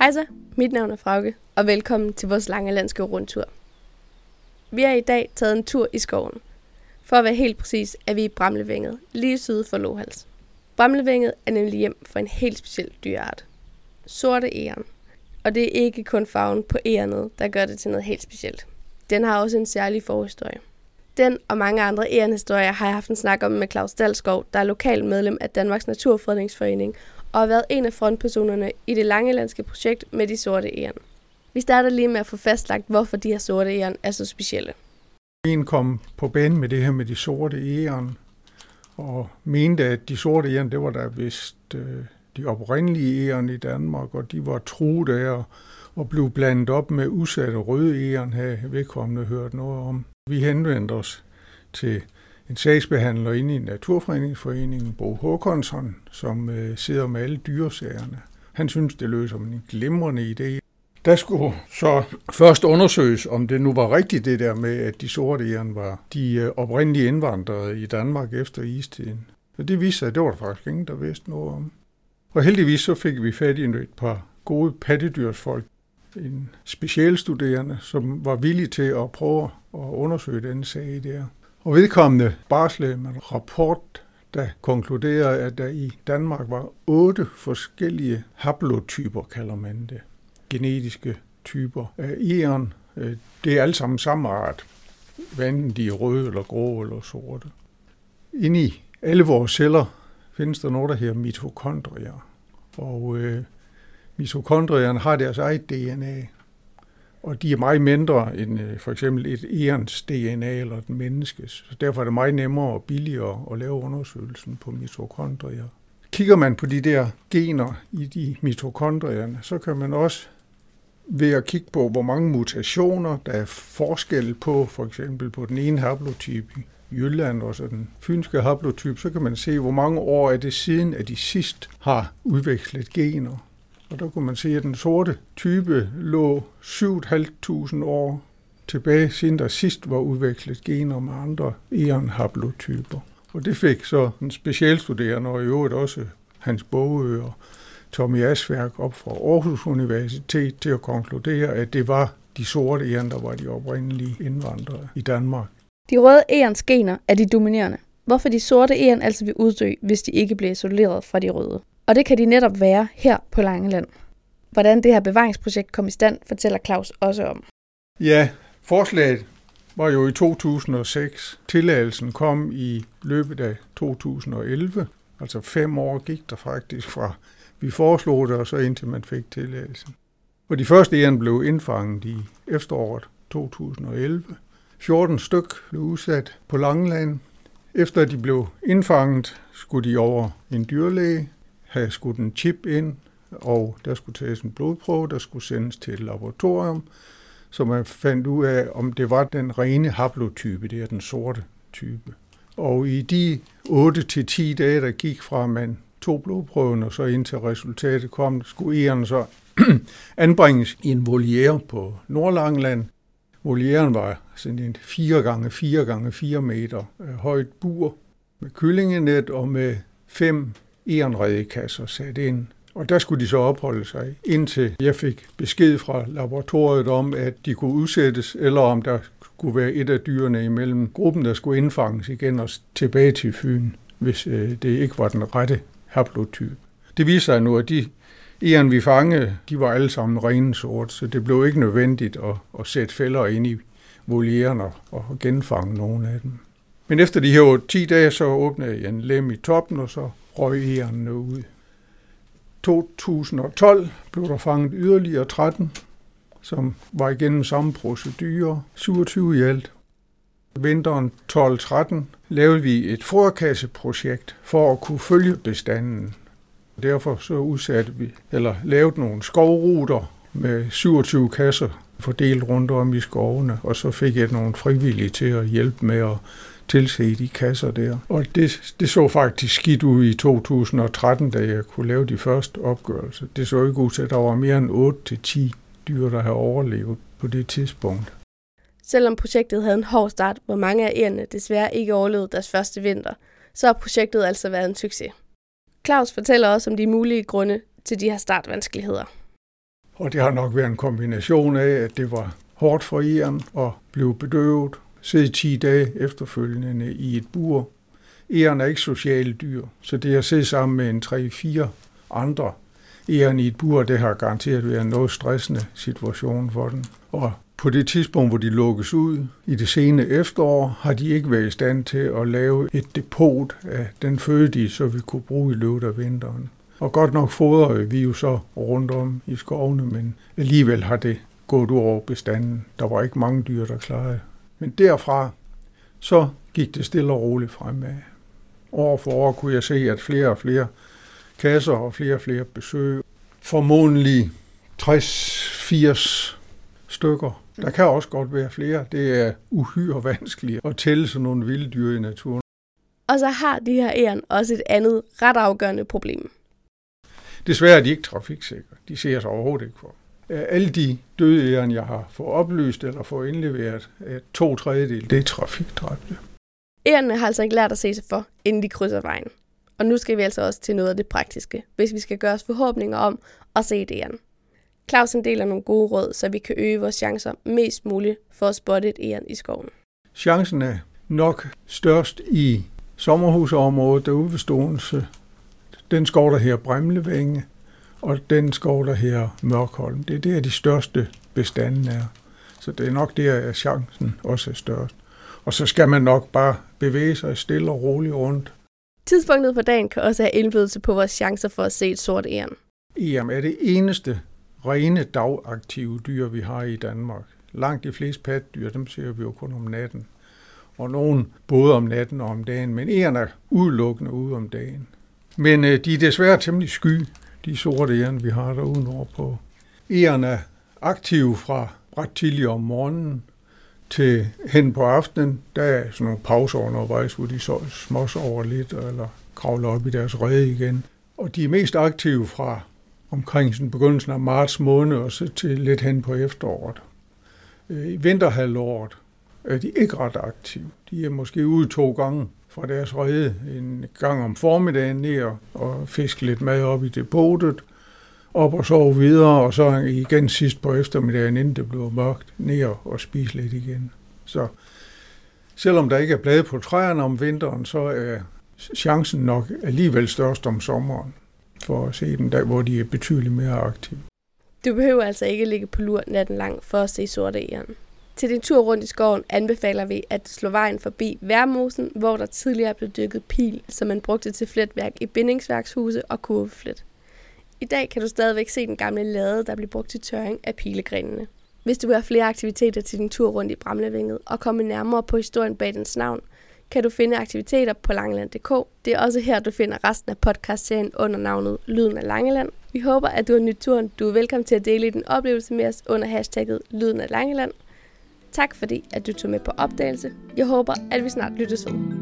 Hej så, mit navn er Frauke, og velkommen til vores lange landske rundtur. Vi har i dag taget en tur i skoven. For at være helt præcis er vi i Bramlevænget, lige syd for Lohals. Bramlevænget er nemlig hjem for en helt speciel dyreart. Sorte æren. Og det er ikke kun farven på ærenet, der gør det til noget helt specielt. Den har også en særlig forhistorie. Den og mange andre ærenhistorier har jeg haft en snak om med Claus Dalskov, der er lokal medlem af Danmarks Naturfredningsforening og har været en af frontpersonerne i det langelandske projekt med de sorte æren. Vi starter lige med at få fastlagt, hvorfor de her sorte æren er så specielle. En kom på banen med det her med de sorte æren, og mente, at de sorte æren, det var der vist øh, de oprindelige æren i Danmark, og de var truet af og blev blandet op med usatte røde æren, havde vedkommende hørt noget om. Vi henvendte os til en sagsbehandler inde i Naturfredningsforeningen, Bo Håkonsson, som øh, sidder med alle dyresagerne. Han synes, det løser en glimrende idé. Der skulle så først undersøges, om det nu var rigtigt det der med, at de sorte æren var de øh, oprindelige indvandrere i Danmark efter istiden. Og det viste sig, at det var der faktisk ingen, der vidste noget om. Og heldigvis så fik vi fat i et par gode pattedyrsfolk, en specialstuderende, som var villig til at prøve at undersøge den sag der. Og vedkommende barslede med en rapport, der konkluderer, at der i Danmark var otte forskellige haplotyper, kalder man det. Genetiske typer af æren. Øh, det er alle sammen samme art. Hvad de er røde eller grå eller sorte. Inde i alle vores celler findes der noget, der hedder mitokondrier. Og øh, mitokondrierne har deres eget DNA og de er meget mindre end øh, for eksempel et erens DNA eller et menneskes. Så derfor er det meget nemmere og billigere at lave undersøgelsen på mitokondrier. Kigger man på de der gener i de mitokondrierne, så kan man også ved at kigge på, hvor mange mutationer der er forskel på, for eksempel på den ene haplotype i Jylland og så den fynske haplotype, så kan man se, hvor mange år er det siden, at de sidst har udvekslet gener. Og der kunne man se, at den sorte type lå 7.500 år tilbage, siden der sidst var udviklet gener med andre eon-haplotyper. Og det fik så en specialstuderende, og i øvrigt også hans bogøger, Tommy Asværk op fra Aarhus Universitet til at konkludere, at det var de sorte æren, der var de oprindelige indvandrere i Danmark. De røde ærens gener er de dominerende, hvorfor de sorte æren altså vil uddø, hvis de ikke bliver isoleret fra de røde. Og det kan de netop være her på Langeland. Hvordan det her bevaringsprojekt kom i stand, fortæller Claus også om. Ja, forslaget var jo i 2006. Tilladelsen kom i løbet af 2011. Altså fem år gik der faktisk fra vi foreslog det, og så indtil man fik tilladelsen. Og de første æren blev indfanget i efteråret 2011. 14 styk blev udsat på Langeland. Efter de blev indfanget, skulle de over en dyrlæge, have skudt en chip ind, og der skulle tages en blodprøve, der skulle sendes til et laboratorium, så man fandt ud af, om det var den rene haplotype, det er den sorte type. Og i de 8-10 dage, der gik fra man tog blodprøven, og så indtil resultatet kom, skulle eren så anbringes i en voliere på Nordlangland. Volieren var sådan en 4 gange 4 gange 4 meter øh, højt bur med kyllingenet og med fem erenredekasser sat ind. Og der skulle de så opholde sig, indtil jeg fik besked fra laboratoriet om, at de kunne udsættes, eller om der skulle være et af dyrene imellem gruppen, der skulle indfanges igen og tilbage til Fyn, hvis øh, det ikke var den rette haplotype. Det viser sig nu, at de eren, vi fangede, de var alle sammen rene sort, så det blev ikke nødvendigt at, at sætte fælder ind i volieren og, og genfange nogle af dem. Men efter de her 10 dage, så åbnede jeg en lem i toppen, og så røg ærerne ud. 2012 blev der fanget yderligere 13, som var igennem samme procedure, 27 i alt. Vinteren 12-13 lavede vi et forkasseprojekt for at kunne følge bestanden. Derfor så udsatte vi, eller lavede nogle skovruter med 27 kasser fordelt rundt om i skovene, og så fik jeg nogle frivillige til at hjælpe med at tilse de kasser der. Og det, det så faktisk skidt ud i 2013, da jeg kunne lave de første opgørelser. Det så ikke ud til, at der var mere end 8-10 dyr, der havde overlevet på det tidspunkt. Selvom projektet havde en hård start, hvor mange af ærerne desværre ikke overlevede deres første vinter, så har projektet altså været en succes. Claus fortæller også om de mulige grunde til de her startvanskeligheder. Og det har nok været en kombination af, at det var hårdt for egern at blive bedøvet, sidde 10 dage efterfølgende i et bur. Æren er ikke sociale dyr, så det at sidde sammen med en 3-4 andre æren i et bur, det har garanteret været en noget stressende situation for den. Og på det tidspunkt, hvor de lukkes ud i det sene efterår, har de ikke været i stand til at lave et depot af den føde, de så vi kunne bruge i løbet af vinteren. Og godt nok fodrer vi jo så rundt om i skovene, men alligevel har det gået ud over bestanden. Der var ikke mange dyr, der klarede. Men derfra, så gik det stille og roligt fremad. År for år kunne jeg se, at flere og flere kasser og flere og flere besøg. Formodentlig 60-80 stykker. Der kan også godt være flere. Det er uhyre vanskeligt at tælle sådan nogle vilde dyr i naturen. Og så har de her æren også et andet ret afgørende problem. Desværre er de ikke trafiksikre. De ser sig overhovedet ikke for. Alle de døde æren, jeg har fået oplyst eller fået indleveret, er to tredjedel, det er trafikdræbte. Ærerne har altså ikke lært at se sig for, inden de krydser vejen. Og nu skal vi altså også til noget af det praktiske, hvis vi skal gøre os forhåbninger om at se æren. Clausen deler nogle gode råd, så vi kan øge vores chancer mest muligt for at spotte et æren i skoven. Chancen er nok størst i sommerhusområdet derude ved Storense. Den skov, der her Bremlevænge, og den skov, der her Mørkholm. Det er der, de største bestanden er. Så det er nok der, at chancen også er størst. Og så skal man nok bare bevæge sig stille og roligt rundt. Tidspunktet på dagen kan også have indflydelse på vores chancer for at se et sort æren. Jamen er det eneste rene dagaktive dyr, vi har i Danmark. Langt de fleste patdyr, dem ser vi jo kun om natten. Og nogen både om natten og om dagen, men æren er udelukkende ude om dagen. Men øh, de er desværre temmelig sky, de sorte æren, vi har derude nordpå. Æren er aktive fra ret tidligt om morgenen til hen på aftenen. Der er sådan nogle pauser undervejs, hvor de så småsover lidt eller kravler op i deres rede igen. Og de er mest aktive fra omkring sådan begyndelsen af marts måned og så til lidt hen på efteråret. Øh, I vinterhalvåret er de ikke ret aktive. De er måske ude to gange fra deres rede. En gang om formiddagen ned og fiske lidt mad op i depotet, op og sove videre, og så igen sidst på eftermiddagen, inden det blev mørkt, ned og spise lidt igen. Så selvom der ikke er blade på træerne om vinteren, så er chancen nok alligevel størst om sommeren for at se dem der, hvor de er betydeligt mere aktive. Du behøver altså ikke ligge på lur natten lang for at se sorte æren. Til din tur rundt i skoven anbefaler vi at slå vejen forbi Værmosen, hvor der tidligere blev dykket pil, som man brugte til fletværk i bindingsværkshuse og kurveflet. I dag kan du stadigvæk se den gamle lade, der blev brugt til tørring af pilegrenene. Hvis du vil have flere aktiviteter til din tur rundt i Bramlevinget og komme nærmere på historien bag dens navn, kan du finde aktiviteter på langeland.dk. Det er også her, du finder resten af podcastserien under navnet Lyden af Langeland. Vi håber, at du har nyt turen. Du er velkommen til at dele din oplevelse med os under hashtagget Lyden af Langeland. Tak fordi, at du tog med på opdagelse. Jeg håber, at vi snart lyttes ved.